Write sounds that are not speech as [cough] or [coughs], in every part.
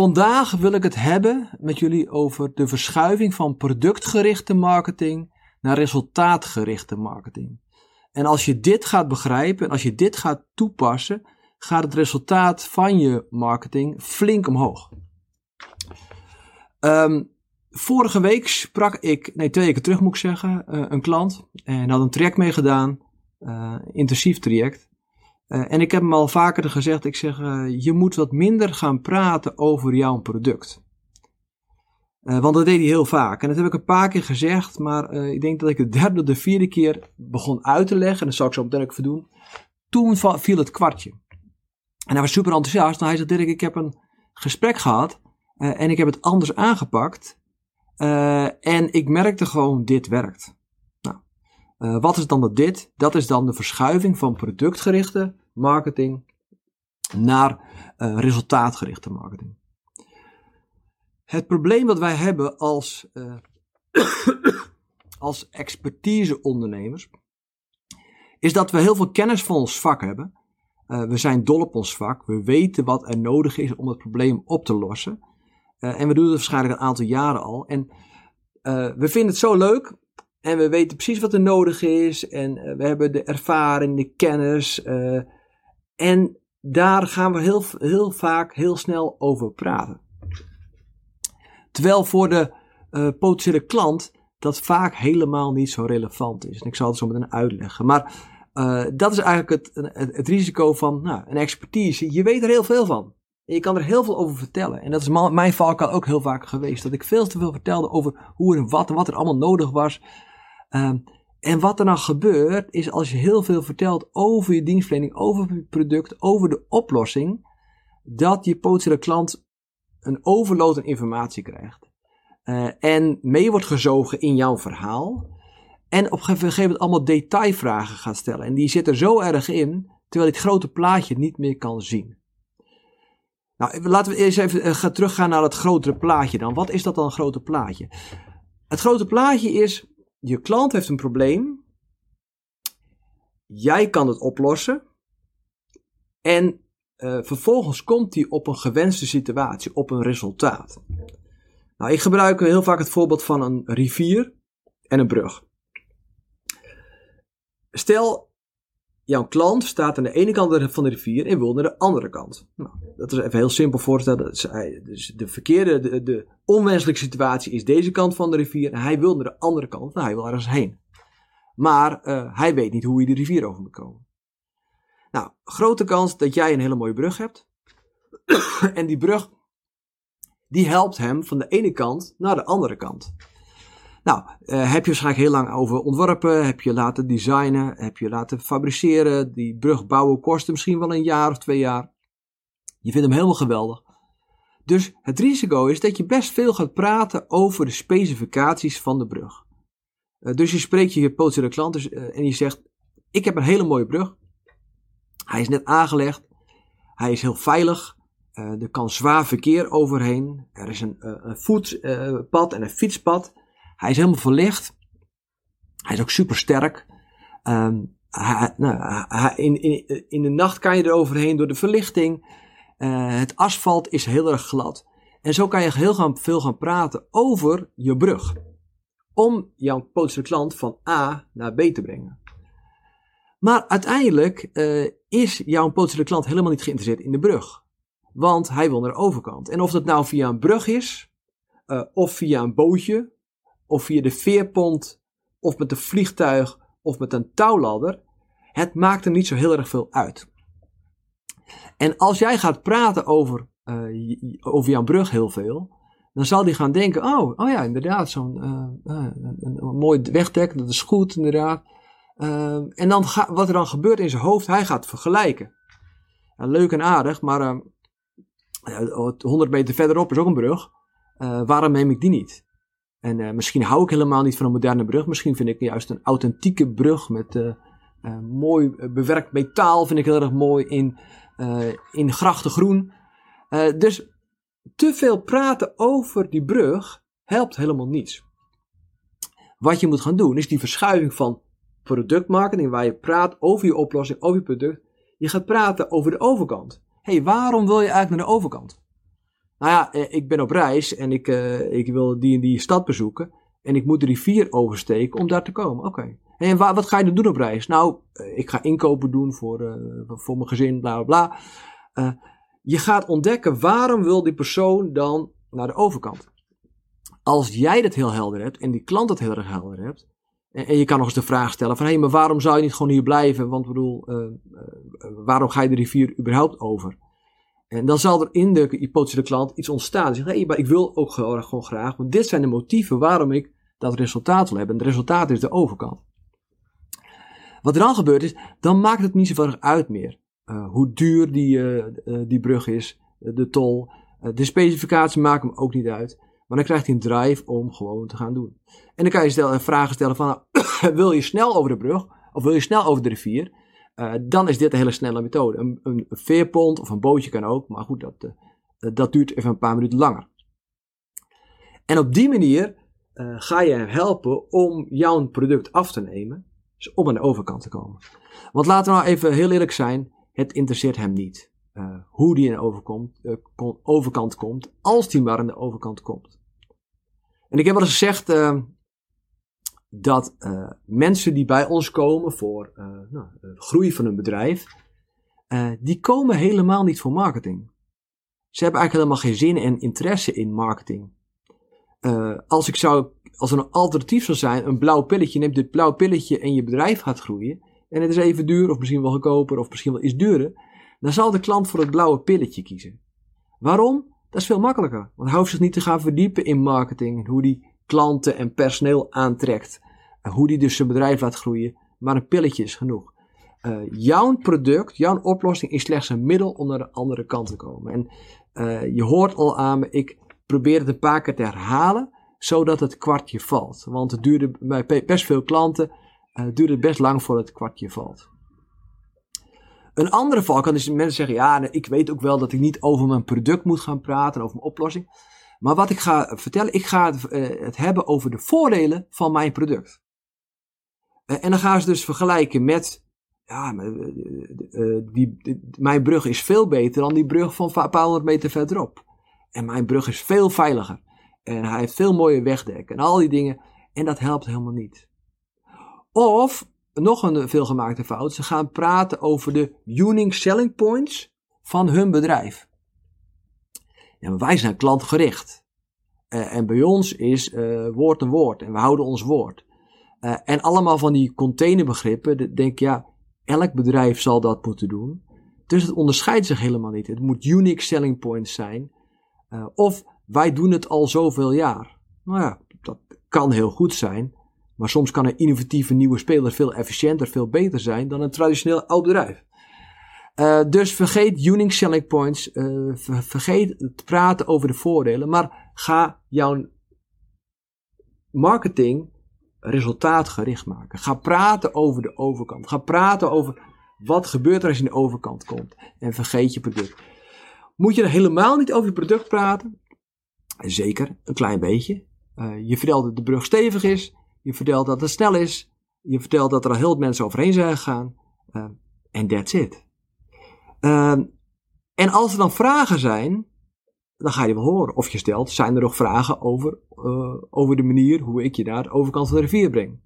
Vandaag wil ik het hebben met jullie over de verschuiving van productgerichte marketing naar resultaatgerichte marketing. En als je dit gaat begrijpen en als je dit gaat toepassen, gaat het resultaat van je marketing flink omhoog. Ehm, vorige week sprak ik, nee twee weken terug moet ik zeggen, uh, een klant en had een traject meegedaan, uh, intensief traject. Uh, en ik heb hem al vaker gezegd, ik zeg, je moet wat minder gaan praten over jouw product. Uh, want dat deed hij heel vaak. En dat heb ik een paar keer gezegd, maar uh, ik denk dat ik de derde of de vierde keer begon uit te leggen. En dat zal ik zo meteen ook doen. Toen viel het kwartje. En hij was super enthousiast. En hij zei, Dirk, ik heb een gesprek gehad. Uh, en ik heb het anders aangepakt. en ik merkte gewoon, dit werkt. Nou, wat is dan dat dit? Dat is dan de verschuiving van productgerichte marketing naar resultaatgerichte marketing. Het probleem dat wij hebben als, uh, [coughs] als expertise-ondernemers, is dat we heel veel kennis van ons vak hebben. Uh, we zijn dol op ons vak. We weten wat er nodig is om het probleem op te lossen. En we doen het waarschijnlijk een aantal jaren al. En we vinden het zo leuk. En we weten precies wat er nodig is. En we hebben de ervaring, de kennis. En daar gaan we heel, heel vaak heel snel over praten. Terwijl voor de uh, potentiële klant dat vaak helemaal niet zo relevant is. En ik zal het zo meteen uitleggen. Maar uh, dat is eigenlijk het, het, risico van nou, een expertise. Je weet er heel veel van. Je kan er heel veel over vertellen. En dat is mijn valkuil ook heel vaak geweest. Dat ik veel te veel vertelde over hoe en wat wat er allemaal nodig was. Uh, en wat er dan gebeurt, is als je heel veel vertelt over je dienstverlening, over je product, over de oplossing, dat je potentiële klant een overload aan informatie krijgt. Uh, en mee wordt gezogen in jouw verhaal. En op een gegeven moment allemaal detailvragen gaat stellen. En die zitten zo erg in, terwijl dit grote plaatje niet meer kan zien. Nou, laten we eens even uh, gaan teruggaan naar het grotere plaatje dan. Wat is dat dan, een grote plaatje? Het grote plaatje is, je klant heeft een probleem. Jij kan het oplossen. En uh, vervolgens komt hij op een gewenste situatie, op een resultaat. Nou, ik gebruik heel vaak het voorbeeld van een rivier en een brug. Stel, jouw klant staat aan de ene kant van de rivier en wil naar de andere kant. Nou, dat is even heel simpel voorstellen. Dus de verkeerde, de, de onwenselijke situatie is deze kant van de rivier en hij wil naar de andere kant. Nou, hij wil ergens heen. Maar uh, hij weet niet hoe hij de rivier over moet komen. Nou, grote kans dat jij een hele mooie brug hebt. [coughs] en die brug, die helpt hem van de ene kant naar de andere kant. Nou, uh, heb je waarschijnlijk heel lang over ontworpen, heb je laten designen, heb je laten fabriceren. Die brug bouwen kostte misschien wel een jaar of twee jaar. Je vindt hem helemaal geweldig. Dus het risico is dat je best veel gaat praten over de specificaties van de brug. Uh, dus je spreekt je potentiële klant dus, uh, en je zegt: Ik heb een hele mooie brug. Hij is net aangelegd. Hij is heel veilig. Uh, er kan zwaar verkeer overheen. Er is een, een voetpad en een fietspad. Hij is helemaal verlicht. Hij is ook super sterk. Um, hij, nou, hij, in, in, in, de nacht kan je er overheen door de verlichting. Het asfalt is heel erg glad. En zo kan je heel veel gaan praten over je brug. Om jouw potentiële klant van A naar B te brengen. Maar uiteindelijk uh, is jouw potentiële klant helemaal niet geïnteresseerd in de brug. Want hij wil naar de overkant. En of dat nou via een brug is, uh, of via een bootje, of via de veerpont, of met een vliegtuig, of met een touwladder, het maakt hem niet zo heel erg veel uit. En als jij gaat praten over, uh, over jouw brug heel veel, dan zal hij gaan denken: oh, oh ja, inderdaad, zo'n een, een mooi wegdek, dat is goed, inderdaad. Uh, en dan wat er dan gebeurt in zijn hoofd, hij gaat vergelijken. Leuk en aardig, maar uh, 100 meter verderop is ook een brug. Waarom neem ik die niet? En misschien hou ik helemaal niet van een moderne brug. Misschien vind ik juist een authentieke brug met mooi bewerkt metaal. Vind ik heel erg mooi in, in grachtengroen. dus te veel praten over die brug helpt helemaal niets. Wat je moet gaan doen is die verschuiving van productmarketing, waar je praat over je oplossing, over je product. Je gaat praten over de overkant. hey, waarom wil je eigenlijk naar de overkant? Nou ja, eh, ik ben op reis en ik, ik wil die en die stad bezoeken. En ik moet de rivier oversteken om daar te komen. Oké. En wat ga je dan doen op reis? Nou, eh, ik ga inkopen doen voor, uh, voor mijn gezin, bla bla bla. je gaat ontdekken waarom wil die persoon dan naar de overkant. Als jij dat heel helder hebt en die klant dat heel erg helder hebt. En, en je kan nog eens de vraag stellen van hé, hey, maar waarom zou je niet gewoon hier blijven? Want bedoel, waarom ga je de rivier überhaupt over? En dan zal er in de hypothetische klant iets ontstaan. Zeg, hey, maar ik wil ook gewoon, gewoon graag, want dit zijn de motieven waarom ik dat resultaat wil hebben. En het resultaat is de overkant. Wat er dan gebeurt is, dan maakt het niet zoveel uit meer. Uh, hoe duur die, uh, die brug is, de tol. de specificaties maken hem ook niet uit. Maar dan krijgt hij een drive om gewoon te gaan doen. En dan kan je stellen, vragen stellen van, [coughs] wil je snel over de brug? Of wil je snel over de rivier? Uh, dan is dit een hele snelle methode. Een, een, veerpont of een bootje kan ook, maar goed, dat, uh, dat duurt even een paar minuten langer. En op die manier ga je hem helpen om jouw product af te nemen, dus om aan de overkant te komen. Want laten we nou even heel eerlijk zijn, het interesseert hem niet hoe die aan de overkant komt, als die maar aan de overkant komt. En ik heb wel eens gezegd, dat uh, mensen die bij ons komen voor uh, nou, groei van hun bedrijf, die komen helemaal niet voor marketing. Ze hebben eigenlijk helemaal geen zin en interesse in marketing. als ik zou, als er een alternatief zou zijn, een blauw pilletje, neemt dit blauw pilletje en je bedrijf gaat groeien, en het is even duur, of misschien wel goedkoper, of misschien wel iets duurder, dan zal de klant voor het blauwe pilletje kiezen. Waarom? Dat is veel makkelijker. Want hij hoeft zich niet te gaan verdiepen in marketing en hoe die klanten en personeel aantrekt. Hoe die dus zijn bedrijf laat groeien. Maar een pilletje is genoeg. Uh, jouw product, jouw oplossing is slechts een middel om naar de andere kant te komen. En uh, je hoort al aan me, ik probeer het een paar keer te herhalen, zodat het kwartje valt. Want het duurde bij best veel klanten, uh, het best lang voordat het kwartje valt. Een andere valkuil is mensen zeggen, ja, ik weet ook wel dat ik niet over mijn product moet gaan praten, over mijn oplossing. Maar wat ik ga vertellen, ik ga het, het hebben over de voordelen van mijn product. Uh, en dan gaan ze dus vergelijken met, ja, uh, die, mijn brug is veel beter dan die brug van een paar honderd meter verderop. En mijn brug is veel veiliger. En hij heeft veel mooie wegdekken en al die dingen. En dat helpt helemaal niet. Of, nog een veelgemaakte fout, ze gaan praten over de unique selling points van hun bedrijf. Ja, wij zijn klantgericht. Uh, en bij ons is uh, woord een woord en we houden ons woord. Uh, en allemaal van die containerbegrippen, denk ja, elk bedrijf zal dat moeten doen. Dus het onderscheidt zich helemaal niet. Het moet unique selling points zijn. of wij doen het al zoveel jaar. Nou ja, dat kan heel goed zijn. Maar soms kan een innovatieve nieuwe speler veel efficiënter, veel beter zijn dan een traditioneel oud bedrijf. Uh, dus vergeet unique selling points. Uh, vergeet het praten over de voordelen. Maar ga jouw marketing resultaatgericht maken. Ga praten over de overkant. Ga praten over wat gebeurt er als je in de overkant komt. En vergeet je product. Moet je er helemaal niet over je product praten? Zeker, een klein beetje. Uh, je vertelt dat de brug stevig is. Je vertelt dat het snel is. Je vertelt dat er al heel veel mensen overheen zijn gegaan. En that's it. Uh, en als er dan vragen zijn, dan ga je wel horen. Of je stelt, zijn er nog vragen over, uh, over de manier hoe ik je naar de overkant van de rivier breng.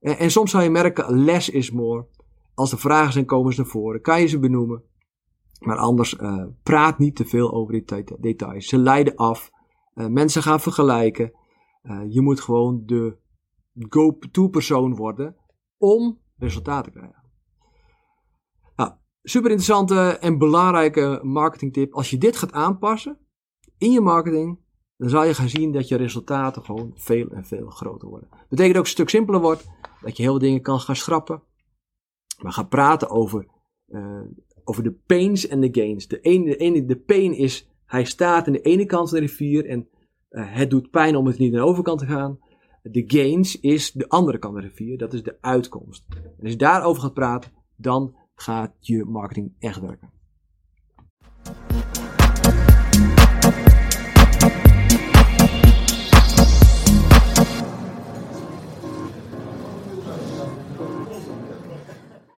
En, en soms zal je merken, less is more. Als er vragen zijn, komen ze naar voren. Kan je ze benoemen. Maar anders, uh, praat niet te veel over die details. Ze leiden af. Uh, mensen gaan vergelijken. je moet gewoon de go-to persoon worden om resultaten te krijgen super interessante en belangrijke marketingtip. Als je dit gaat aanpassen in je marketing, dan zal je gaan zien dat je resultaten gewoon veel en veel groter worden. Betekent ook een stuk simpeler wordt, dat je heel veel dingen kan gaan schrappen. Maar ga praten over, uh, over de pains en de gains. De ene, de ene, de pain is, hij staat aan de ene kant van de rivier en Eh, het doet pijn om het niet aan de overkant te gaan. De gains is de andere kant van de rivier. Dat is de uitkomst. En als je daarover gaat praten, dan gaat je marketing echt werken.